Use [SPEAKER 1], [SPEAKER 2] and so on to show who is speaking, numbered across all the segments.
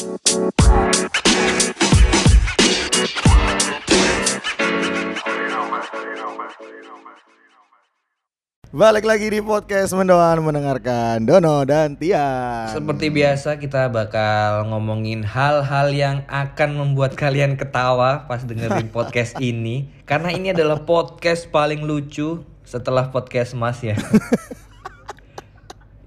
[SPEAKER 1] Balik lagi di podcast Mendoan mendengarkan Dono dan Tia.
[SPEAKER 2] Seperti biasa kita bakal ngomongin hal-hal yang akan membuat kalian ketawa pas dengerin podcast ini Karena ini adalah podcast paling lucu setelah podcast mas ya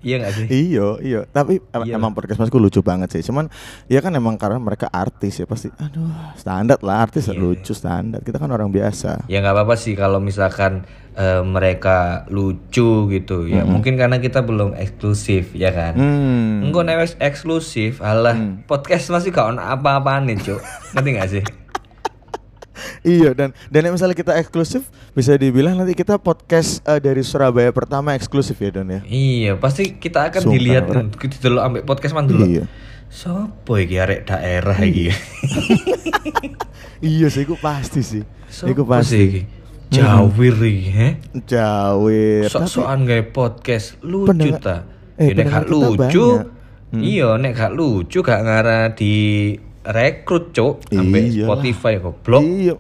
[SPEAKER 2] Iya gak sih?
[SPEAKER 1] Iyo, iyo. Tapi em-
[SPEAKER 2] Iya.
[SPEAKER 1] emang podcast masku lucu banget sih. Cuman ya kan emang karena mereka artis ya pasti. Aduh, standar lah artis
[SPEAKER 2] Iya.
[SPEAKER 1] lucu standar. Kita kan orang biasa.
[SPEAKER 2] Ya nggak apa-apa sih kalau misalkan eh, mereka lucu gitu ya Mungkin karena kita belum eksklusif ya kan
[SPEAKER 1] Hmm.
[SPEAKER 2] Enggak nek wis eksklusif, alah podcast masih gak ono apa-apaan nih, Cuk. Ngerti gak sih?
[SPEAKER 1] Iya dan dan yang misalnya kita eksklusif bisa dibilang nanti kita podcast eh, dari Surabaya pertama eksklusif ya Don ya.
[SPEAKER 2] Iya, pasti kita akan
[SPEAKER 1] Sumpah,
[SPEAKER 2] dilihat kita dulu ambek podcast man dulu.
[SPEAKER 1] Iya.
[SPEAKER 2] Sopo iki arek daerah iki?
[SPEAKER 1] Iya sih, iku pasti sih. Iku
[SPEAKER 2] Sopo
[SPEAKER 1] pasti.
[SPEAKER 2] sih? Jawir iki, he?
[SPEAKER 1] Jawir.
[SPEAKER 2] Sok-sokan gawe podcast lucu ta.
[SPEAKER 1] eh,
[SPEAKER 2] Ya, nek gak lucu.
[SPEAKER 1] banyak. Hmm.
[SPEAKER 2] Iya, nek gak lucu gak ngarah di rekrut, Cuk, ambek
[SPEAKER 1] Iyalah.
[SPEAKER 2] Spotify goblok.
[SPEAKER 1] Iya.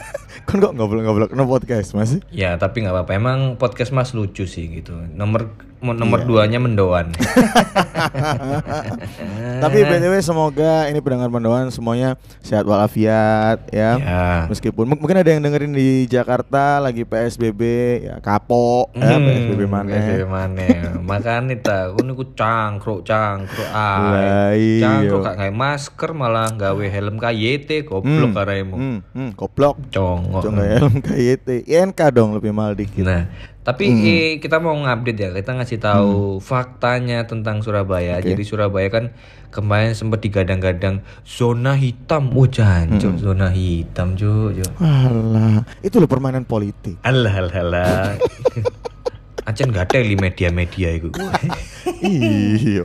[SPEAKER 1] kan kok ngobrol-ngobrol no podcast masih?
[SPEAKER 2] Ya, tapi nggak apa-apa. Emang podcast Mas lucu sih gitu. Nomor nomor
[SPEAKER 1] Iya.
[SPEAKER 2] duanya mendoan.
[SPEAKER 1] Tapi btw semoga ini pendengar mendoan semuanya sehat walafiat ya.
[SPEAKER 2] Ya.
[SPEAKER 1] Meskipun mung- mungkin ada yang dengerin di Jakarta lagi PSBB ya kapok ya
[SPEAKER 2] Hmm,
[SPEAKER 1] PSBB mana.
[SPEAKER 2] PSBB mana? Makanya ta, aku niku cangkruk cangkruk ae.
[SPEAKER 1] iya.
[SPEAKER 2] Cangkruk gak gawe masker malah gawe helm KYT goblok karemu.
[SPEAKER 1] Hmm, hmm, goblok.
[SPEAKER 2] Congok.
[SPEAKER 1] Cong helm KYT. INK dong lebih mahal dikit.
[SPEAKER 2] Nah, tapi
[SPEAKER 1] Hmm.
[SPEAKER 2] eh, kita mau ngupdate ya. Kita ngasih tahu faktanya tentang Surabaya. Jadi Surabaya kan kemarin sempat digadang-gadang zona hitam. Oh, jancuk
[SPEAKER 1] Hmm.
[SPEAKER 2] zona hitam, Cuk. Cuk.
[SPEAKER 1] Alah, itu loh permainan politik.
[SPEAKER 2] Alah, alah, alah. Ancen gak ada di media-media itu.
[SPEAKER 1] iya.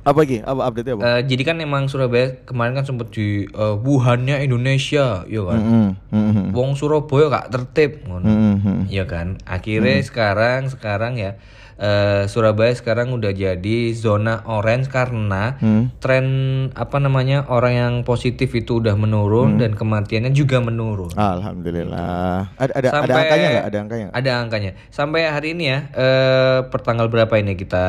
[SPEAKER 1] Apa lagi? Apa update apa?
[SPEAKER 2] Eh, jadi kan emang Surabaya kemarin kan sempat di eh, Wuhannya Indonesia, ya kan.
[SPEAKER 1] Hmm, hmm, hmm.
[SPEAKER 2] Wong Surabaya gak tertib, ngono.
[SPEAKER 1] Hmm, hmm.
[SPEAKER 2] Iya kan. Akhirnya sekarang sekarang ya eh, Surabaya sekarang udah jadi zona orange karena
[SPEAKER 1] Hmm.
[SPEAKER 2] tren apa namanya orang yang positif itu udah menurun dan kematiannya juga menurun.
[SPEAKER 1] Alhamdulillah. Ada ada ada
[SPEAKER 2] Sampai-
[SPEAKER 1] angkanya nggak? Ada angkanya?
[SPEAKER 2] Ada angkanya. Sampai hari ini ya, eh pertanggal berapa ini kita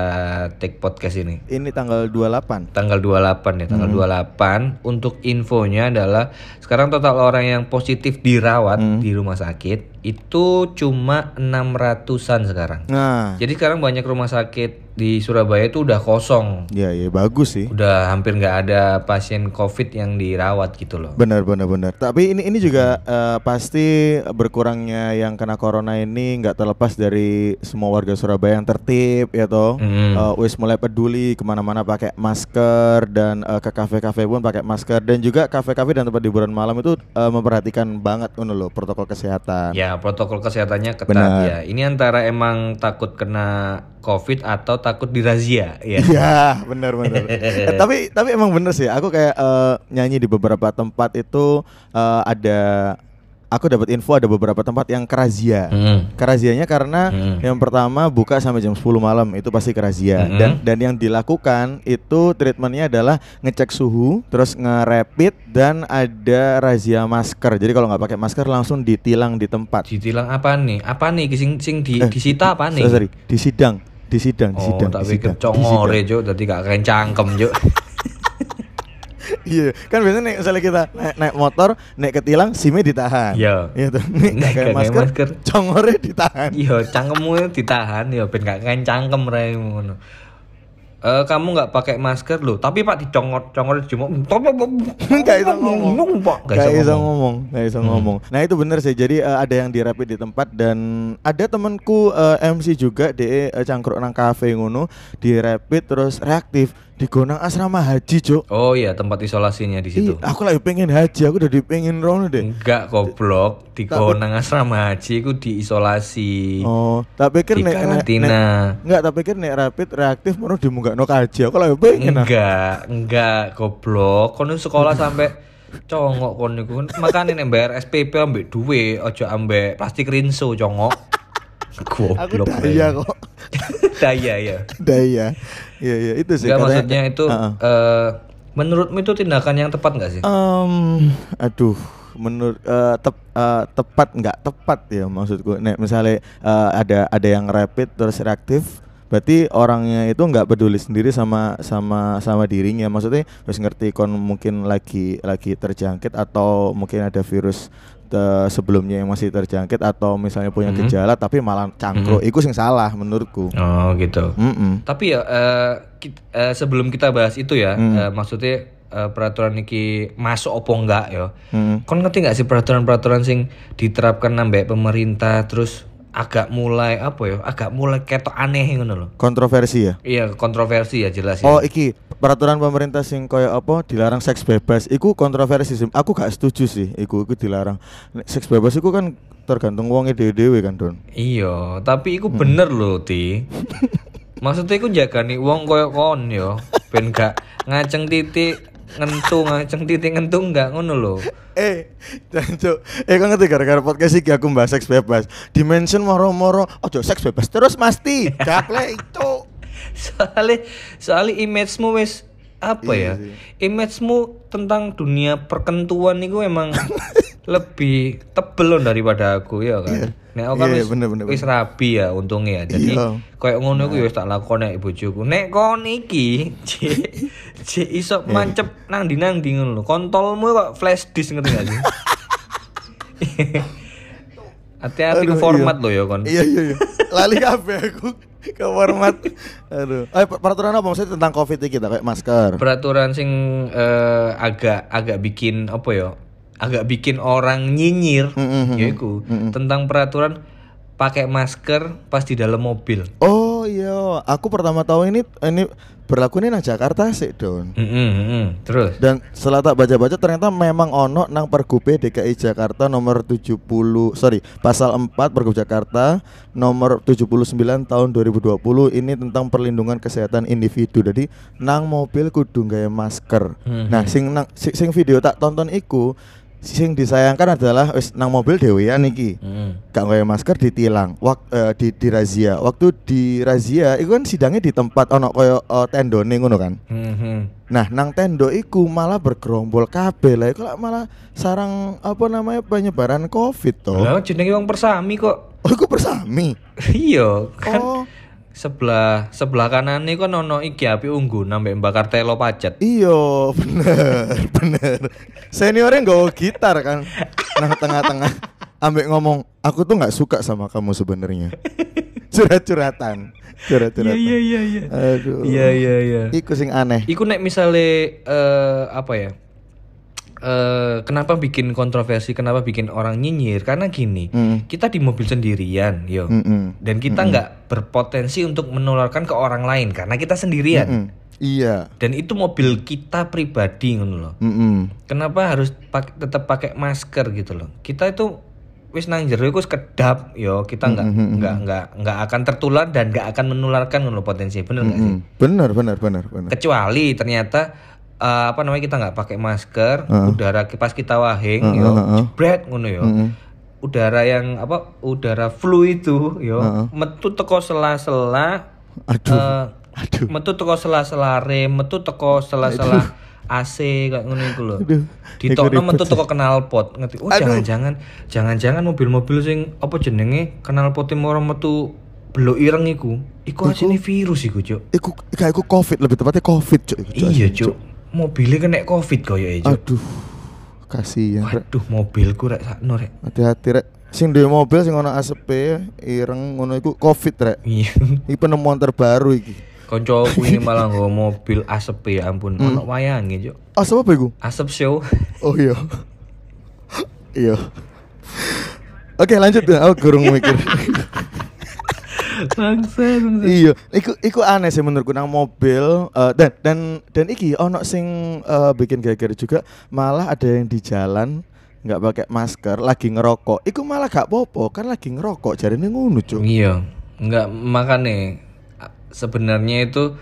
[SPEAKER 2] take podcast ini?
[SPEAKER 1] Ini tanggal 28.
[SPEAKER 2] tanggal 28 ya tanggal 28 untuk infonya adalah sekarang total orang yang positif dirawat di rumah sakit itu cuma 600-an sekarang.
[SPEAKER 1] Nah,
[SPEAKER 2] Jadi sekarang banyak rumah sakit di Surabaya itu udah kosong.
[SPEAKER 1] ya ya bagus sih.
[SPEAKER 2] Udah hampir nggak ada pasien Covid yang dirawat gitu loh.
[SPEAKER 1] Benar benar benar. Tapi ini ini juga eh, pasti berkurangnya yang kena corona ini nggak terlepas dari semua warga Surabaya yang tertib ya toh.
[SPEAKER 2] Hmm.
[SPEAKER 1] Eh, wis mulai peduli ke mana-mana pakai masker dan eh, ke kafe-kafe pun pakai masker dan juga kafe-kafe dan tempat hiburan malam itu eh, memperhatikan banget ngono loh protokol kesehatan.
[SPEAKER 2] Ya protokol kesehatannya ketat
[SPEAKER 1] Benar.
[SPEAKER 2] ya. Ini antara emang takut kena Covid atau takut dirazia ya.
[SPEAKER 1] Iya, benar benar. Eh, tapi tapi emang bener sih. Aku kayak eh, nyanyi di beberapa tempat itu eh, ada aku dapat info ada beberapa tempat yang kerazia.
[SPEAKER 2] Hmm.
[SPEAKER 1] Kerazianya karena
[SPEAKER 2] Hmm.
[SPEAKER 1] yang pertama buka sampai jam 10 malam itu pasti kerazia
[SPEAKER 2] Hmm.
[SPEAKER 1] dan dan yang dilakukan itu treatmentnya adalah ngecek suhu terus nge-rapid dan ada razia masker. Jadi kalau nggak pakai masker langsung ditilang di tempat.
[SPEAKER 2] Ditilang apa nih? Apa nih sing sing di
[SPEAKER 1] Eh,
[SPEAKER 2] disita apa nih?
[SPEAKER 1] Sorry, di sidang, di sidang, di
[SPEAKER 2] Oh,
[SPEAKER 1] sidang.
[SPEAKER 2] tak
[SPEAKER 1] di
[SPEAKER 2] pikir
[SPEAKER 1] sidang, di sidang.
[SPEAKER 2] congore, Cuk. Tadi gak kain cangkem, Cuk.
[SPEAKER 1] Iya, kan biasanya nek misalnya kita naik, naik motor, naik ketilang, simnya ditahan.
[SPEAKER 2] Iya.
[SPEAKER 1] Iya tuh. Nek nggak kayak masker,
[SPEAKER 2] masker.
[SPEAKER 1] congore ditahan.
[SPEAKER 2] Iya, cangkemmu ditahan ya ben gak kain cangkem raimu Eh kamu nggak pakai masker loh, tapi Pak dicongor congor cuma
[SPEAKER 1] Nggak bisa ngomong.
[SPEAKER 2] Pak. Nggak
[SPEAKER 1] Gak
[SPEAKER 2] bisa ngomong.
[SPEAKER 1] ngomong, gak bisa ngomong. Nah itu bener sih. Jadi eh, ada yang dirapid di tempat dan ada temanku eh, MC juga, de eh, cangkruk nang kafe ngono, dirapid terus reaktif di Gonang Asrama Haji, Cuk.
[SPEAKER 2] Oh iya, tempat isolasinya di situ.
[SPEAKER 1] Ih, aku lagi pengen haji, aku udah dipengin rono deh.
[SPEAKER 2] Enggak goblok, di Gonang Asrama Haji itu diisolasi.
[SPEAKER 1] Oh, tak pikir
[SPEAKER 2] Di
[SPEAKER 1] nek nek-
[SPEAKER 2] karantina.
[SPEAKER 1] nek- enggak, tak pikir nek rapid reaktif mau dimunggakno kaji. Aku lagi pengen.
[SPEAKER 2] Enggak, enggak goblok. Kono sekolah sampai congok kono iku. Makane nek bayar SPP ambek duwe, aja ambek plastik rinso congok.
[SPEAKER 1] Aku
[SPEAKER 2] Goblok.
[SPEAKER 1] daya kok.
[SPEAKER 2] daya ya.
[SPEAKER 1] daya. Iya iya itu sih
[SPEAKER 2] Enggak maksudnya itu
[SPEAKER 1] Heeh.
[SPEAKER 2] eh Menurutmu itu tindakan yang tepat nggak sih?
[SPEAKER 1] Em, aduh, menurut eh, tep- eh, tepat nggak tepat ya maksudku. Nek misalnya eh, ada ada yang rapid terus reaktif, berarti orangnya itu nggak peduli sendiri sama sama sama dirinya. Maksudnya harus ngerti kon mungkin lagi lagi terjangkit atau mungkin ada virus eh, sebelumnya yang masih terjangkit atau misalnya punya
[SPEAKER 2] Mhm.
[SPEAKER 1] gejala tapi malah cangkruk. Iku sing salah menurutku.
[SPEAKER 2] Oh gitu.
[SPEAKER 1] Mm-mm.
[SPEAKER 2] Tapi ya eh, kit- eh, sebelum kita bahas itu ya,
[SPEAKER 1] Hmm.
[SPEAKER 2] eh, maksudnya eh, peraturan ini masuk opo enggak ya?
[SPEAKER 1] Mm-mm.
[SPEAKER 2] Kon ngerti nggak sih peraturan-peraturan sing diterapkan nambah pemerintah terus agak mulai apa ya? Agak mulai ketok aneh ngono loh.
[SPEAKER 1] Kontroversi ya.
[SPEAKER 2] Iya kontroversi ya jelas ya.
[SPEAKER 1] Oh iki peraturan pemerintah sing koyo apa dilarang seks bebas iku kontroversi sih. Aku gak setuju sih iku iku dilarang. Seks bebas iku kan tergantung wongnya dhewe-dhewe kan, Don.
[SPEAKER 2] Iya, tapi
[SPEAKER 1] Hmm.
[SPEAKER 2] iku bener loh ti. Maksudnya iku jagani wong koyo kon yo, ben gak ngaceng titik ngentung ngaceng titik ngentung enggak ngono loh.
[SPEAKER 1] Eh, jancuk. Eh kan ngerti gara-gara podcast iki aku mbahas seks bebas. Dimension moro-moro ojo seks bebas terus mesti. Dakle itu.
[SPEAKER 2] soalnya soalnya image-mu wis apa
[SPEAKER 1] Iya
[SPEAKER 2] ya? Image-mu tentang dunia perkentuan itu emang lebih tebel loh daripada aku ya kan. Nek aku kan
[SPEAKER 1] Iya,
[SPEAKER 2] wis,
[SPEAKER 1] bener, bener,
[SPEAKER 2] wis rabi ya untungnya ya. Jadi
[SPEAKER 1] Iya.
[SPEAKER 2] kayak ngono iku ya wis tak lakoni nek bojoku. Nek kon iki cek cek iso
[SPEAKER 1] Iya.
[SPEAKER 2] mancep nang ndi nang ndi ngono lho. Kontolmu kok flash disk ngerti gak sih? Hati-hati ke format
[SPEAKER 1] iya.
[SPEAKER 2] lo ya kon.
[SPEAKER 1] Iya iya iya. Lali kabeh aku ke format. Aduh. Eh peraturan apa maksudnya tentang Covid iki kita kayak masker.
[SPEAKER 2] peraturan sing eh, agak agak bikin apa ya agak bikin orang nyinyir
[SPEAKER 1] Mm, mm, mm,
[SPEAKER 2] yaiku tentang peraturan pakai masker pas di dalam mobil
[SPEAKER 1] Oh iya, aku pertama tahu ini ini berlaku ini nang Jakarta sih, Don.
[SPEAKER 2] Mm, mm, mm. terus
[SPEAKER 1] Dan setelah tak baca-baca ternyata memang ono nang Pergub DKI Jakarta nomor 70 sorry pasal 4 Pergub Jakarta nomor 79 tahun 2020 ini tentang perlindungan kesehatan individu. Jadi nang mobil kudu gawe masker.
[SPEAKER 2] Hmm.
[SPEAKER 1] Nah, sing nang sing, sing video tak tonton iku sing disayangkan adalah wis nang mobil dhewean iki.
[SPEAKER 2] Mm.
[SPEAKER 1] gak pakai masker ditilang wak eh, di di razia waktu di razia itu kan sidangnya di tempat ono koyo uh, tendone ngono kan
[SPEAKER 2] Mm, mm.
[SPEAKER 1] nah nang tendo iku malah bergerombol kabeh lah iku lah malah sarang apa namanya penyebaran covid toh
[SPEAKER 2] Lah jenenge wong persami kok.
[SPEAKER 1] oh iku bersami
[SPEAKER 2] iya kan
[SPEAKER 1] oh
[SPEAKER 2] sebelah sebelah kanan nih kan ono iki api unggun nambah bakar telo pacet.
[SPEAKER 1] iya bener bener seniornya nggak gitar kan nang tengah-tengah ambek ngomong aku tuh nggak suka sama kamu sebenarnya curhat-curhatan curhat-curhatan
[SPEAKER 2] iya iya.
[SPEAKER 1] aduh
[SPEAKER 2] Iya iya iya.
[SPEAKER 1] iku sing aneh
[SPEAKER 2] Iku nek misale eh apa ya? Eh kenapa bikin kontroversi? Kenapa bikin orang nyinyir? Karena gini,
[SPEAKER 1] Mm.
[SPEAKER 2] kita di mobil sendirian, yo.
[SPEAKER 1] Mm-mm.
[SPEAKER 2] Dan kita nggak berpotensi untuk menularkan ke orang lain karena kita sendirian.
[SPEAKER 1] Mm. Iya.
[SPEAKER 2] Dan itu mobil kita pribadi ngono loh.
[SPEAKER 1] Mm-mm.
[SPEAKER 2] Kenapa harus pak- tetap pakai masker gitu loh? Kita itu wis nang jero iku kedap yo kita nggak nggak nggak nggak akan tertular dan nggak akan menularkan ngono potensi bener nggak sih?
[SPEAKER 1] Mm. Bener bener bener bener.
[SPEAKER 2] kecuali ternyata eh, apa namanya kita nggak pakai masker udara ki- pas kita wahing yo jebret ngono yo udara yang apa udara flu itu yo metu teko sela-sela
[SPEAKER 1] Aduh.
[SPEAKER 2] eh,
[SPEAKER 1] Aduh.
[SPEAKER 2] metu teko sela-sela rem metu teko sela-sela AC kayak ngono iku lho. Ditokno metu teko knalpot ngerti. Oh jangan-jangan jangan-jangan mobil-mobil sing apa jenenge knalpote moro metu belok ireng iku. Iku asine virus iku, Cuk.
[SPEAKER 1] Iku kayak iku covid lebih tepatnya covid Cuk.
[SPEAKER 2] Iya cuk, mobilnya kena covid koyo e cuk.
[SPEAKER 1] Aduh. Kasihan rek.
[SPEAKER 2] Waduh mobilku rek sakno rek.
[SPEAKER 1] Hati-hati rek. Sing duwe mobil sing ono asep ireng ngono iku covid rek.
[SPEAKER 2] Iya.
[SPEAKER 1] Iki penemuan terbaru iki.
[SPEAKER 2] Koncoku ini malah nggawa mobil asep ya ampun. Ono wayange cuk.
[SPEAKER 1] Asep apa iku?
[SPEAKER 2] Asep show.
[SPEAKER 1] Oh iya. iya. Oke lanjut ya, aku gurung mikir.
[SPEAKER 2] Bangsa
[SPEAKER 1] iya, iku iku aneh sih menurutku nang mobil eh, dan dan dan iki ono sing eh, bikin geger juga malah ada yang di jalan nggak pakai masker lagi ngerokok. Iku malah gak popo kan lagi ngerokok jarine ngono, Cuk.
[SPEAKER 2] Iya. Enggak makanya a- sebenarnya itu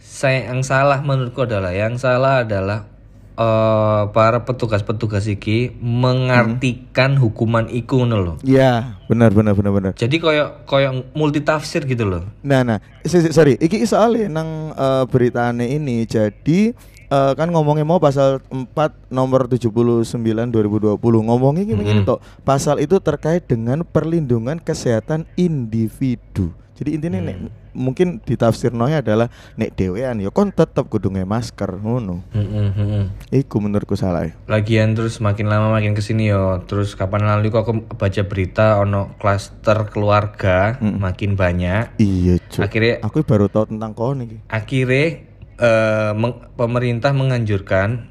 [SPEAKER 2] saya yang salah menurutku adalah yang salah adalah eh, para petugas-petugas iki mengartikan hukuman iku ngono loh.
[SPEAKER 1] Iya, benar benar benar benar.
[SPEAKER 2] Jadi koyo koyo multi tafsir gitu loh.
[SPEAKER 1] Nah, nah, sorry, iki soalnya nang eh, beritane ini jadi eh, kan ngomongnya mau pasal 4 nomor 79 2020 ngomongnya gini
[SPEAKER 2] Mm-mm.
[SPEAKER 1] tok pasal itu terkait dengan perlindungan kesehatan individu jadi intinya nek
[SPEAKER 2] Hmm.
[SPEAKER 1] Mungkin ditafsir adalah nek dewean ya kon tetep kudu masker ngono
[SPEAKER 2] Mm-mm, mm-mm.
[SPEAKER 1] iku menurutku salah ya
[SPEAKER 2] Lagian terus makin lama makin ke sini yo. Terus kapan lalu kok aku baca berita ono klaster keluarga
[SPEAKER 1] Mm.
[SPEAKER 2] makin banyak.
[SPEAKER 1] iya cuk
[SPEAKER 2] Akhirnya
[SPEAKER 1] aku baru tahu tentang kon iki
[SPEAKER 2] akhirnya eh, meng- pemerintah menganjurkan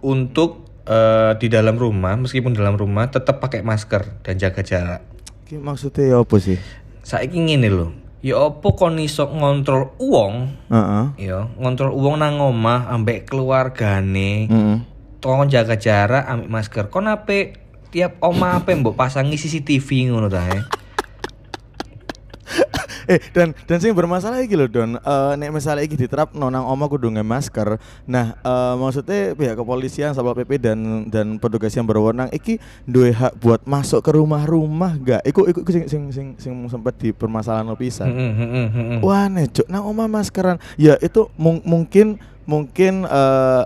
[SPEAKER 2] untuk eh, di dalam rumah meskipun dalam rumah tetap pakai masker dan jaga jarak.
[SPEAKER 1] Maksudnya ya apa sih
[SPEAKER 2] Saiki ngene lho. Ya opo kon iso ngontrol uang
[SPEAKER 1] Heeh.
[SPEAKER 2] ya ngontrol uang nang omah ambek keluargane
[SPEAKER 1] Heeh.
[SPEAKER 2] tolong jaga jarak ambek masker kon ape tiap omah ape mbok pasangi CCTV ngono ta eh?
[SPEAKER 1] dan dan sing bermasalah iki lho Don Eh, nek misalnya iki diterap nonang oma kudu nge masker nah eh, maksudnya pihak kepolisian satpol pp dan dan petugas yang berwenang iki duwe hak buat masuk ke rumah-rumah gak iku iku sing sing sing, sing sempat dipermasalahan pisan
[SPEAKER 2] Mm, mm, mm, mm, mm.
[SPEAKER 1] wah nejo nang oma maskeran ya itu mung- mungkin mungkin eh,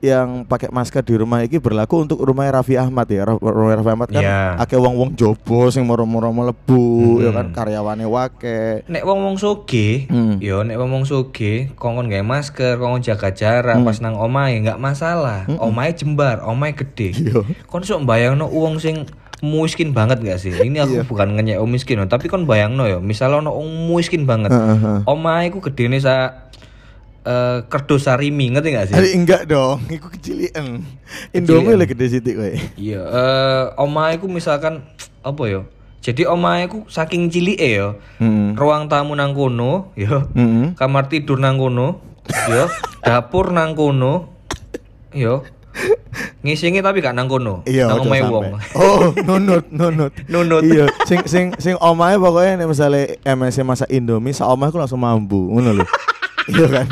[SPEAKER 1] yang pakai masker di rumah iki berlaku untuk rumahnya Raffi Ahmad ya rumah Raffi Ahmad kan
[SPEAKER 2] Iya.
[SPEAKER 1] akeh wong-wong jobo sing moro-moro mlebu ya kan karyawane wake
[SPEAKER 2] Nek wong wong soge,
[SPEAKER 1] Hmm.
[SPEAKER 2] yo nek wong wong soge, kongkon gawe masker, kongkon jaga jarak
[SPEAKER 1] Hmm.
[SPEAKER 2] pas nang omahe nggak masalah. Omahe jembar, omahe gede.
[SPEAKER 1] Iya.
[SPEAKER 2] Kon sok bayangno uang sing miskin banget gak sih? Ini aku
[SPEAKER 1] Iya.
[SPEAKER 2] bukan ngenyek miskin, tapi kon bayangno yo, misalnya ono wong miskin banget.
[SPEAKER 1] Heeh, heeh.
[SPEAKER 2] Omahe ku gedene sa eh kerdus sarimi, ngerti gak sih?
[SPEAKER 1] Aduh, enggak dong, iku kecilian. Indomie lagi gede sithik kowe.
[SPEAKER 2] Iya, eh omahe ku misalkan apa yo? Jadi omahe ku saking cilike yo.
[SPEAKER 1] Heeh.
[SPEAKER 2] Ruang tamu nang kono, yo.
[SPEAKER 1] Heeh.
[SPEAKER 2] kamar tidur nang kono, yo, dapur nang kono, yo, ngisingi tapi gak nang kono,
[SPEAKER 1] Iya,
[SPEAKER 2] nang omahe wong.
[SPEAKER 1] Oh, nunut, nunut.
[SPEAKER 2] Nunut.
[SPEAKER 1] Iya, sing sing sing omahe pokoknya nek misale MSC masak Indomie, sak omah ku langsung mambu, ngono lho. iya kan?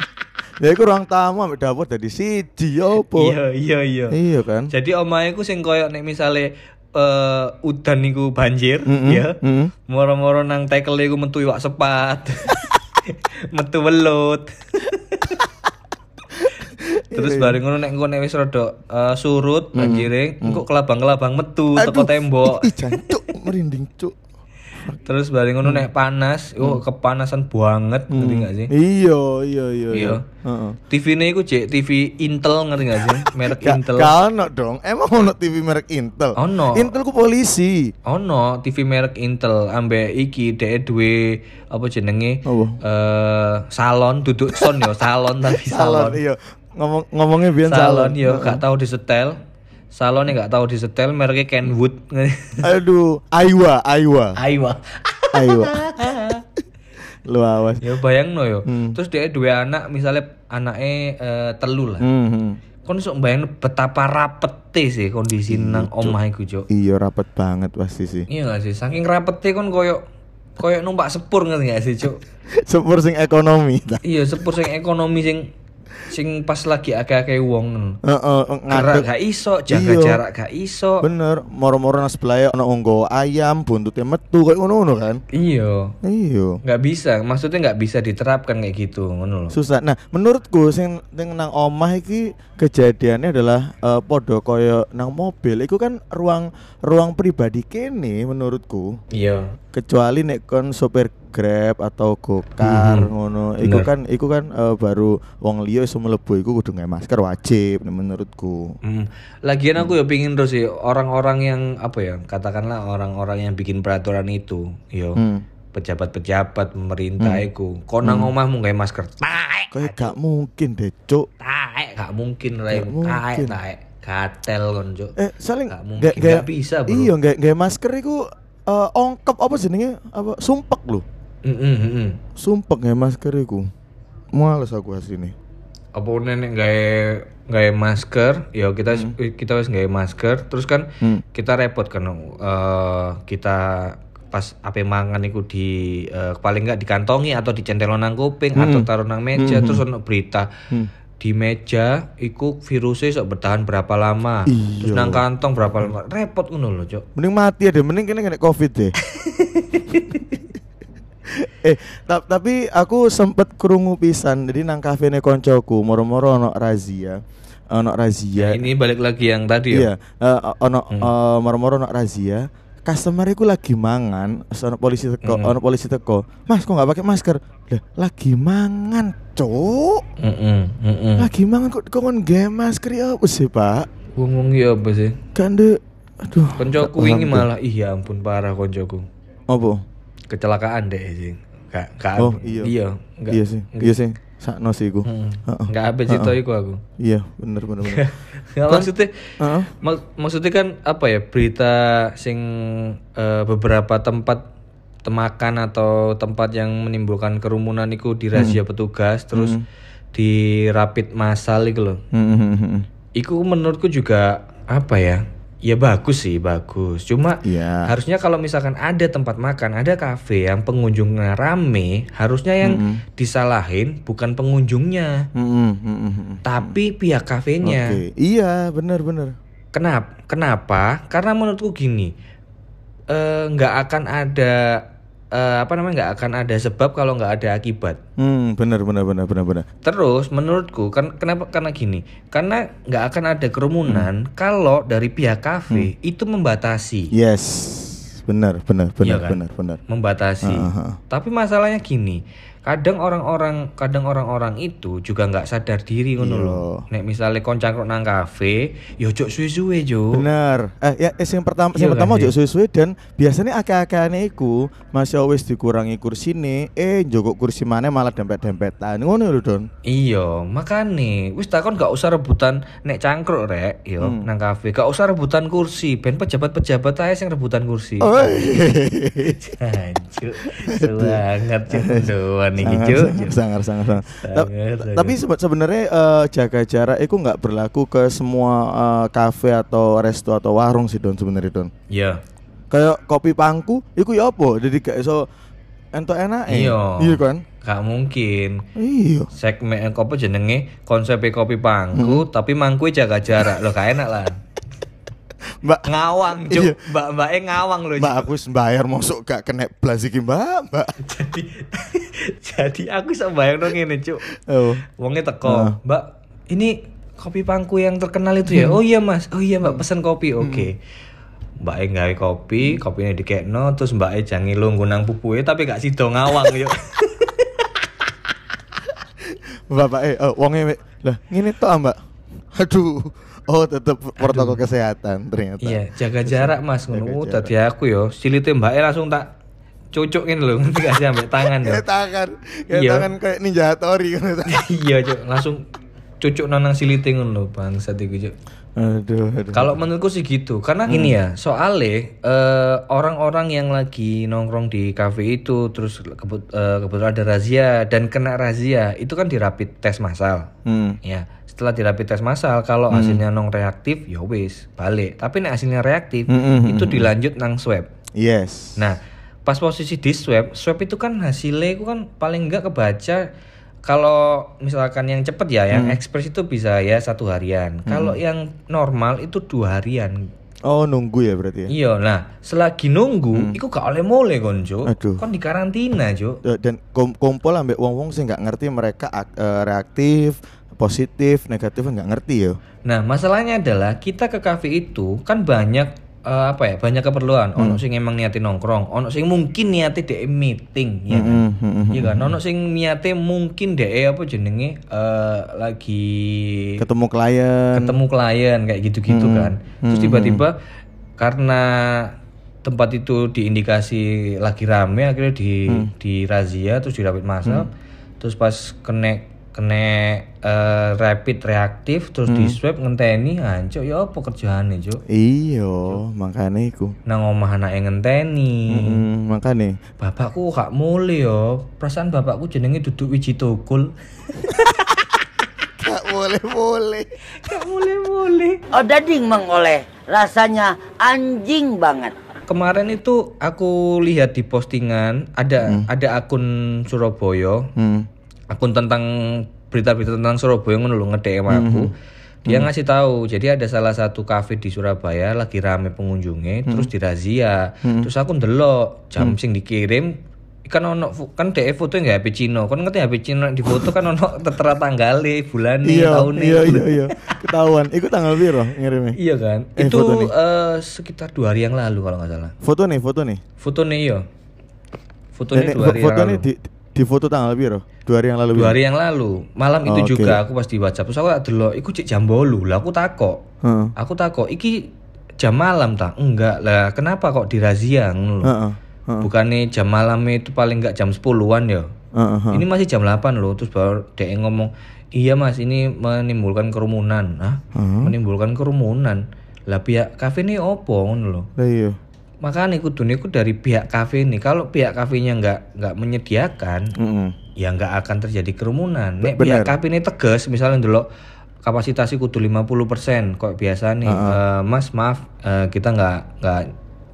[SPEAKER 1] Ya iku ruang tamu ambek dapur dadi siji ya opo?
[SPEAKER 2] Iya, iya, iya.
[SPEAKER 1] Iya kan?
[SPEAKER 2] Jadi omahe ku sing koyo nek misale eh udan niku banjir,
[SPEAKER 1] Mm-mm,
[SPEAKER 2] ya.
[SPEAKER 1] mm-mm.
[SPEAKER 2] Moro-moro nang tekel iku metu iwak sepat. metu welut. Terus bareng ngono nek engko nek wis rada eh, surut banjire, engko kelabang-kelabang metu teko tembok.
[SPEAKER 1] Ih, jancuk, merinding, cuk.
[SPEAKER 2] Terus bareng ngono nek panas, oh kepanasan banget, ngerti gak sih?
[SPEAKER 1] Iya, iya, iya.
[SPEAKER 2] Iya.
[SPEAKER 1] Heeh.
[SPEAKER 2] TV ini iku cek TV Intel ngerti gak sih? Merek
[SPEAKER 1] Gak,
[SPEAKER 2] Intel.
[SPEAKER 1] gak ono dong. Emang ono TV merek Intel?
[SPEAKER 2] Ono.
[SPEAKER 1] Intel ku polisi.
[SPEAKER 2] Ono TV merek Intel ambek iki dhek duwe apa jenenge?
[SPEAKER 1] Apa?
[SPEAKER 2] Eh salon duduk son yo, salon tapi salon.
[SPEAKER 1] Salon, iya. Ngomong ngomongnya biar
[SPEAKER 2] Salon
[SPEAKER 1] salon.
[SPEAKER 2] yo gak tahu disetel. Salonnya gak tahu disetel, mereknya Kenwood.
[SPEAKER 1] Aduh, Aiwa, Aiwa,
[SPEAKER 2] Aiwa.
[SPEAKER 1] Aiwa. Lu awas.
[SPEAKER 2] ya bayang no yo.
[SPEAKER 1] Hmm.
[SPEAKER 2] Terus dia dua anak, misalnya anaknya eh, telu lah.
[SPEAKER 1] Hmm, hmm.
[SPEAKER 2] Kon sok bayang betapa rapete sih kondisi nang omah iku, Cuk.
[SPEAKER 1] Iya rapet banget pasti sih.
[SPEAKER 2] Iya gak sih? Saking rapete kon koyo koyo numpak sepur ngerti gak sih, Cuk?
[SPEAKER 1] Sepur sing ekonomi.
[SPEAKER 2] iya, sepur sing ekonomi sing sing pas lagi akeh-akeh wong.
[SPEAKER 1] Heeh,
[SPEAKER 2] Gerak
[SPEAKER 1] ngadeg.
[SPEAKER 2] gak iso, jaga
[SPEAKER 1] Iya.
[SPEAKER 2] jarak gak iso.
[SPEAKER 1] Bener, moro-moro nang sebelah ono onggo ayam, buntutnya metu kayak ngono-ngono kan.
[SPEAKER 2] Iya.
[SPEAKER 1] Iya.
[SPEAKER 2] nggak bisa maksudnya nggak bisa diterapkan kayak gitu ngono loh
[SPEAKER 1] Susah. Nah, menurutku sing sing nang omah iki kejadiannya adalah eh, podo koyo nang mobil iku kan ruang ruang pribadi kene menurutku.
[SPEAKER 2] iya
[SPEAKER 1] Kecuali nek kon sopir Grab atau Gokar
[SPEAKER 2] Mhm.
[SPEAKER 1] ngono. Iku kan iku kan eh, baru wong liya iso mlebu iku kudu nggae masker wajib menurutku.
[SPEAKER 2] Hmm. Lagian aku ya pingin terus sih orang-orang yang apa ya katakanlah orang-orang yang bikin peraturan itu, yo
[SPEAKER 1] Hmm.
[SPEAKER 2] pejabat-pejabat pemerintah iku, konang omahmu nggak masker, taek,
[SPEAKER 1] Kayak gak mungkin deh, Cuk.
[SPEAKER 2] taek, gak mungkin lah,
[SPEAKER 1] Gak
[SPEAKER 2] taek, taek, katel kon cuk.
[SPEAKER 1] Eh, saling
[SPEAKER 2] Gak mungkin, gak bisa, bro.
[SPEAKER 1] Iya, nggak nggak masker iku eh, ongkep apa jenenge? Apa sumpek lho.
[SPEAKER 2] Mm, mm, mm, mm.
[SPEAKER 1] Sumpek nggak masker iku. Males aku asline.
[SPEAKER 2] Apa nenek nggak nggak masker, ya kita kita wis nggak masker, terus kan
[SPEAKER 1] Hmm.
[SPEAKER 2] kita repot kan, eh, kita pas ape mangan iku di eh, paling nggak dikantongi atau dicentelon nang kuping atau taruh nang meja terus ono berita
[SPEAKER 1] Hmm.
[SPEAKER 2] di meja iku virusnya sok bertahan berapa lama terus
[SPEAKER 1] Iya.
[SPEAKER 2] nang kantong berapa lama repot ngono lho cok
[SPEAKER 1] Mending mati ya deh, mending kene kena covid deh. eh ta- tapi aku sempet krungu pisan. Jadi nang kafene koncoku moro-moro ono razia. Ono razia.
[SPEAKER 2] Ini balik lagi yang tadi
[SPEAKER 1] iya
[SPEAKER 2] ya.
[SPEAKER 1] eh, ono eh, moro-moro ono razia. Customer iku lagi mangan ono polisi teko ono polisi teko. Mas kok nggak pakai masker? Lah lagi mangan cuk.
[SPEAKER 2] Mm-mm, mm-mm.
[SPEAKER 1] lagi mangan kok kok nggak masker ya? Apa sih pak?
[SPEAKER 2] Wong-wong iya apa sih?
[SPEAKER 1] kan de aduh.
[SPEAKER 2] Koncoku ini malah. Ih ya ampun parah koncoku.
[SPEAKER 1] apa
[SPEAKER 2] Kecelakaan deh sih. Gak gak
[SPEAKER 1] oh iya
[SPEAKER 2] iya, enggak.
[SPEAKER 1] iya sih iya sih sakno sih iku
[SPEAKER 2] Mm.
[SPEAKER 1] Heeh.
[SPEAKER 2] Enggak apa cerita iku aku.
[SPEAKER 1] iya bener bener bener
[SPEAKER 2] Ya, maksudnya mak- maksudnya kan apa ya berita sing eh, beberapa tempat temakan atau tempat yang menimbulkan kerumunan itu dirazia petugas terus di rapid massal itu loh.
[SPEAKER 1] Hmm, hmm, hmm, hmm.
[SPEAKER 2] Iku menurutku juga apa ya? Ya bagus sih, bagus. Cuma
[SPEAKER 1] Iya.
[SPEAKER 2] harusnya kalau misalkan ada tempat makan, ada kafe yang pengunjungnya rame, harusnya yang disalahin bukan pengunjungnya,
[SPEAKER 1] Hmm, hmm, hmm, hmm, hmm.
[SPEAKER 2] tapi pihak kafenya.
[SPEAKER 1] Oke, iya bener.
[SPEAKER 2] Kenapa? Kenapa? Karena menurutku gini, eh, nggak akan ada eh, apa namanya nggak akan ada sebab kalau nggak ada akibat.
[SPEAKER 1] Hmm, bener bener bener bener bener.
[SPEAKER 2] Terus menurutku kan kenapa karena gini, karena nggak akan ada kerumunan kalau dari pihak kafe itu membatasi,
[SPEAKER 1] Yes, bener bener bener
[SPEAKER 2] Iya kan?
[SPEAKER 1] bener bener.
[SPEAKER 2] membatasi.
[SPEAKER 1] Aha.
[SPEAKER 2] Tapi masalahnya gini, kadang orang-orang kadang orang-orang itu juga nggak sadar diri ngono
[SPEAKER 1] Iya.
[SPEAKER 2] loh. Nek misalnya koncang nang kafe, yo cok suwe-suwe jo.
[SPEAKER 1] Bener. Eh ya eh, sing pertama
[SPEAKER 2] Iya
[SPEAKER 1] sing
[SPEAKER 2] kan,
[SPEAKER 1] pertama ojo suwe-suwe dan biasanya akeh-akehane iku masih wis dikurangi kursine, eh njogok kursi mana malah dempet-dempetan. Ngono lho, Don.
[SPEAKER 2] Iya, makane wis takon gak usah rebutan nek cangkruk rek, yo
[SPEAKER 1] Hmm.
[SPEAKER 2] nang kafe. Gak usah rebutan kursi, ben pejabat-pejabat aja sing rebutan kursi.
[SPEAKER 1] Oh,
[SPEAKER 2] Hancur. Cuk doan iki
[SPEAKER 1] sangar,
[SPEAKER 2] cuk.
[SPEAKER 1] sangar, sangar, sangar, sangar. Ta-
[SPEAKER 2] Sangat, sangat.
[SPEAKER 1] Tapi sebe- sebenarnya eh, jaga jarak itu nggak berlaku ke semua eh, kafe atau resto atau warung sih Don sebenarnya Don.
[SPEAKER 2] Iya.
[SPEAKER 1] Kayak kopi pangku, iku ya apa? Jadi gak iso entuk enak
[SPEAKER 2] Iya.
[SPEAKER 1] Iya kan?
[SPEAKER 2] Gak mungkin.
[SPEAKER 1] Iya.
[SPEAKER 2] Segmen apa jenenge konsep kopi pangku tapi mangku jaga jarak lo gak enak lah.
[SPEAKER 1] Mbak,
[SPEAKER 2] Ngawang
[SPEAKER 1] Iya.
[SPEAKER 2] cuk, mbak mbaknya ngawang loh.
[SPEAKER 1] Mbak aku wis bayar masuk gak kena blas iki, Mbak. Mbak.
[SPEAKER 2] jadi jadi aku bayang dong ini cuk.
[SPEAKER 1] Oh.
[SPEAKER 2] Wongnya teko, Mbak, ini kopi pangku yang terkenal itu ya? Oh iya mas, oh iya mbak pesen kopi, oke. Mbak E nggawe kopi, kopinya dikekno, terus Mbak E jangi lu ngunang pupuke tapi gak sido ngawang yuk.
[SPEAKER 1] Bapak eh oh, wonge we- lah ngene tok ah, Mbak. Aduh. Oh, tetep protokol kesehatan ternyata.
[SPEAKER 2] iya, jaga jarak mas, ngono. Tadi aku yo, silite Mbak E langsung tak cucukin lho, ngerti gak sih ambek tangan.
[SPEAKER 1] Kayak tangan, kayak
[SPEAKER 2] Iya.
[SPEAKER 1] tangan kayak ninja kan.
[SPEAKER 2] iya cuk, langsung cucuk nang silite ngono lho, bangsat iku cuk.
[SPEAKER 1] Aduh, aduh.
[SPEAKER 2] Kalau menurutku sih gitu, karena gini ya, soalnya eh, orang-orang yang lagi nongkrong di kafe itu, terus kebut- eh, kebetulan ada razia dan kena razia, itu kan dirapid tes massal.
[SPEAKER 1] Hmm.
[SPEAKER 2] Ya, setelah dirapid tes massal, kalau hasilnya non reaktif, ya wis balik. Tapi nek hasilnya reaktif,
[SPEAKER 1] Hmm, hmm,
[SPEAKER 2] itu dilanjut nang swab.
[SPEAKER 1] Yes.
[SPEAKER 2] Nah, pas posisi di swab, swab itu kan hasilnya itu kan paling enggak kebaca kalau misalkan yang cepet ya, yang ekspres itu bisa ya satu harian. Kalau yang normal itu dua harian.
[SPEAKER 1] Oh, nunggu ya berarti ya.
[SPEAKER 2] Iya, nah selagi nunggu, itu gak oleh mole konco.
[SPEAKER 1] Aduh.
[SPEAKER 2] Kon di karantina, Jo.
[SPEAKER 1] Dan kom- kumpul ambek wong-wong sih nggak ngerti mereka eh, reaktif, positif, negatif nggak ngerti ya.
[SPEAKER 2] Nah, masalahnya adalah kita ke kafe itu kan banyak eh, apa ya? Banyak keperluan. Ono sing emang niate nongkrong, ono sing mungkin niate dek meeting, ya kan?
[SPEAKER 1] Hmm, hmm, hmm.
[SPEAKER 2] Iya kan, ono sing niate mungkin dek apa jenenge eh, lagi
[SPEAKER 1] Ketemu klien.
[SPEAKER 2] ketemu klien kayak gitu-gitu kan. Terus tiba-tiba karena tempat itu diindikasi lagi rame akhirnya di di razia terus dirapid massal terus pas kena kena eh, rapid reaktif terus di swab ngenteni hancur ya apa kerjaannya cuk
[SPEAKER 1] Iya, makanya iku.
[SPEAKER 2] nang omah anake ngenteni
[SPEAKER 1] Hmm, makanya.
[SPEAKER 2] bapakku gak mulai yo perasaan bapakku jenenge duduk wiji tukul
[SPEAKER 1] Gak boleh boleh.
[SPEAKER 2] gak mulai mulai
[SPEAKER 3] Oh dading mengoleh, rasanya anjing banget.
[SPEAKER 2] kemarin itu aku lihat di postingan ada ada akun Surabaya
[SPEAKER 1] Hmm.
[SPEAKER 2] Akun tentang berita-berita tentang Surabaya ngono lho nge-DM aku. Dia ngasih tahu jadi ada salah satu kafe di Surabaya lagi rame pengunjungnya terus dirazia. Terus aku ndelok jam sing dikirim kan ono kan DE foto nggak HP Cino. Kan ngerti HP Cino di foto kan ono tertera tanggalnya bulan nih
[SPEAKER 1] Iya,
[SPEAKER 2] tahun nih
[SPEAKER 1] iya, iya, iya. Ketahuan. Iku tanggal piro ngirimnya?
[SPEAKER 2] Iya kan?
[SPEAKER 1] Eh,
[SPEAKER 2] itu
[SPEAKER 1] nih.
[SPEAKER 2] eh, sekitar dua hari yang lalu kalau nggak salah.
[SPEAKER 1] Foto nih, foto nih.
[SPEAKER 2] foto nih iya. Foto nih
[SPEAKER 1] nih,
[SPEAKER 2] dua hari
[SPEAKER 1] foto
[SPEAKER 2] yang
[SPEAKER 1] nih
[SPEAKER 2] lalu.
[SPEAKER 1] di, di foto tanggal piro? Dua hari yang lalu.
[SPEAKER 2] dua hari yang lalu malam itu
[SPEAKER 1] Oh, oke.
[SPEAKER 2] juga aku pas di WhatsApp terus aku tak delok iku cek jam bolu lah aku takok
[SPEAKER 1] Heeh.
[SPEAKER 2] aku takok iki jam malam tak enggak lah kenapa kok dirazia ngono lho
[SPEAKER 1] Heeh.
[SPEAKER 2] Bukannya jam malam itu paling enggak jam 10-an ya
[SPEAKER 1] heeh.
[SPEAKER 2] ini masih jam 8 loh terus baru dia ngomong iya mas ini menimbulkan kerumunan Hah? menimbulkan kerumunan lah pihak kafe ini opo ngono
[SPEAKER 1] Lah iya.
[SPEAKER 2] Makanya kudu niku dari pihak kafe ini kalau pihak kafenya nggak nggak menyediakan
[SPEAKER 1] Heeh.
[SPEAKER 2] ya nggak akan terjadi kerumunan nek
[SPEAKER 1] Bener.
[SPEAKER 2] pihak kafe ini tegas misalnya dulu kapasitasnya kudu 50% kok biasa nih eh, mas maaf eh, kita nggak nggak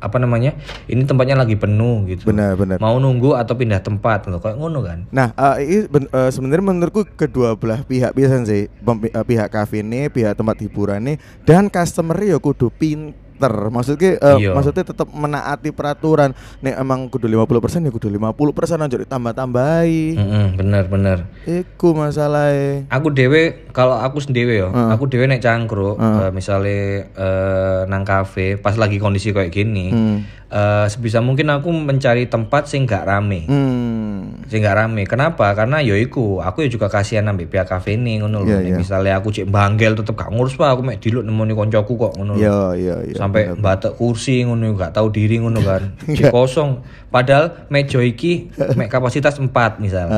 [SPEAKER 2] apa namanya ini tempatnya lagi penuh gitu
[SPEAKER 1] Benar, benar.
[SPEAKER 2] mau nunggu atau pindah tempat loh kayak ngono kan
[SPEAKER 1] Nah, eh, ini ben- eh, sebenarnya menurutku kedua belah pihak bisa sih, Pem- pihak kafe ini, pihak tempat hiburan ini, dan customer ya kudu pinter. Maksudnya, eh,
[SPEAKER 2] Iya.
[SPEAKER 1] maksudnya tetap menaati peraturan. Nek emang kudu 50% ya kudu 50% aja ditambah-tambahi.
[SPEAKER 2] Mm-mm, bener bener
[SPEAKER 1] Iku masalahnya.
[SPEAKER 2] aku dewe kalau aku sendiri ya aku dewe naik cangkruk eh, misalnya eh, nang kafe pas lagi kondisi kayak gini
[SPEAKER 1] Hmm.
[SPEAKER 2] Eh, sebisa mungkin aku mencari tempat sing gak rame.
[SPEAKER 1] Hmm.
[SPEAKER 2] sing gak rame. Kenapa? Karena yo iku aku ya juga kasihan ambil pihak kafe ini ngono lho.
[SPEAKER 1] Iya, iya.
[SPEAKER 2] misalnya aku cek banggel tetep gak ngurus pak aku mek diluk nemoni koncoku kok ngono lho.
[SPEAKER 1] Iya, iya, iya.
[SPEAKER 2] sampai batek kursi ngono gak tahu diri ngono kan. Cek kosong. Padahal meja iki mek kapasitas 4 misal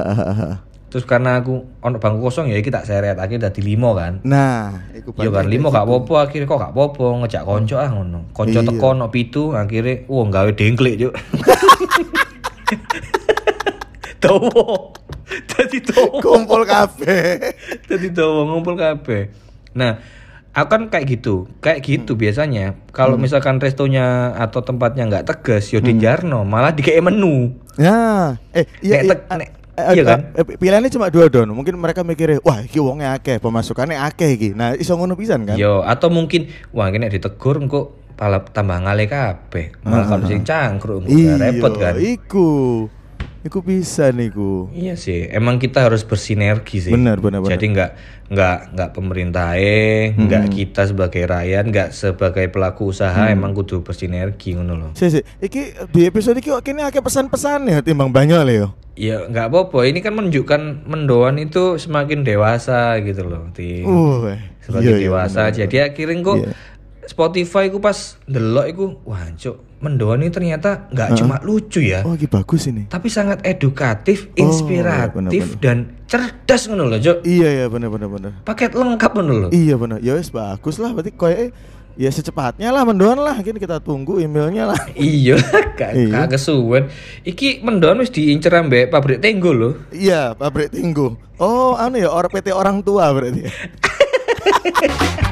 [SPEAKER 2] terus karena aku ono bangku kosong ya iki tak seret akhirnya dadi limo kan
[SPEAKER 1] Nah, iku
[SPEAKER 2] Iya kan limo gak apa-apa akhirnya kok gak apa-apa ngejak konco ah ngono. Konco
[SPEAKER 1] Iya.
[SPEAKER 2] teko ono pitu akhirnya wah gawe dengklik juk. Towo. Dadi towo.
[SPEAKER 1] kumpul kafe.
[SPEAKER 2] Dadi towo ngumpul kabeh. Nah, aku kan kayak gitu. Kayak gitu biasanya. Kalau misalkan restonya atau tempatnya nggak tegas yo dijarno, malah dikei menu.
[SPEAKER 1] Ya, eh iya,
[SPEAKER 2] Nek
[SPEAKER 1] iya,
[SPEAKER 2] tek- nek-
[SPEAKER 1] eh,
[SPEAKER 2] iya
[SPEAKER 1] eh,
[SPEAKER 2] kan?
[SPEAKER 1] eh, pilihannya cuma dua don. Mungkin mereka mikirnya, wah iki wongnya akeh, pemasukannya akeh iki. Nah, iso ngono pisan kan?
[SPEAKER 2] Yo, atau mungkin wah ini ditegur engko pala tambah ngale kabeh. Malah kalau sing cangkruk
[SPEAKER 1] Iya,
[SPEAKER 2] repot kan.
[SPEAKER 1] Iku. Iku bisa niku.
[SPEAKER 2] Iya sih, emang kita harus bersinergi sih.
[SPEAKER 1] Benar, benar, benar.
[SPEAKER 2] Jadi nggak nggak nggak pemerintah eh, nggak kita sebagai rakyat, nggak sebagai pelaku usaha, emang kudu bersinergi ngono loh.
[SPEAKER 1] Si, si. Iki di episode iki kok kene akeh pesan-pesan ya timbang banyak le yo.
[SPEAKER 2] Ya nggak apa-apa. Ini kan menunjukkan mendoan itu semakin dewasa gitu loh, di
[SPEAKER 1] Uh,
[SPEAKER 2] semakin
[SPEAKER 1] iya, iya,
[SPEAKER 2] dewasa.
[SPEAKER 1] benar,
[SPEAKER 2] Jadi akhirnya kok
[SPEAKER 1] Iya.
[SPEAKER 2] Spotify ku pas delok iku, wah cuk, mendoan ini ternyata nggak cuma lucu ya.
[SPEAKER 1] Oh, iki bagus ini.
[SPEAKER 2] Tapi sangat edukatif,
[SPEAKER 1] Oh,
[SPEAKER 2] inspiratif
[SPEAKER 1] benar-benar.
[SPEAKER 2] dan cerdas ngono loh, Cuk.
[SPEAKER 1] Iya ya bener bener bener.
[SPEAKER 2] Paket lengkap ngono loh.
[SPEAKER 1] Iya bener. Ya wis bagus lah berarti koyo ya secepatnya lah mendoan lah. Kini kita tunggu emailnya lah.
[SPEAKER 2] iya kak
[SPEAKER 1] Iya.
[SPEAKER 2] kesuwen iki mendon wis diincer ambek pabrik tenggo loh
[SPEAKER 1] Iya, pabrik tinggu. Oh, anu ya, orang PT orang tua berarti.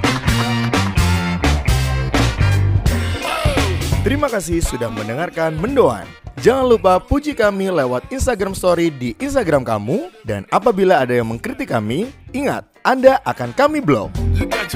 [SPEAKER 1] Terima kasih sudah mendengarkan Mendoan. Jangan lupa puji kami lewat Instagram Story di Instagram kamu dan apabila ada yang mengkritik kami, ingat Anda akan kami blok.
[SPEAKER 4] You got.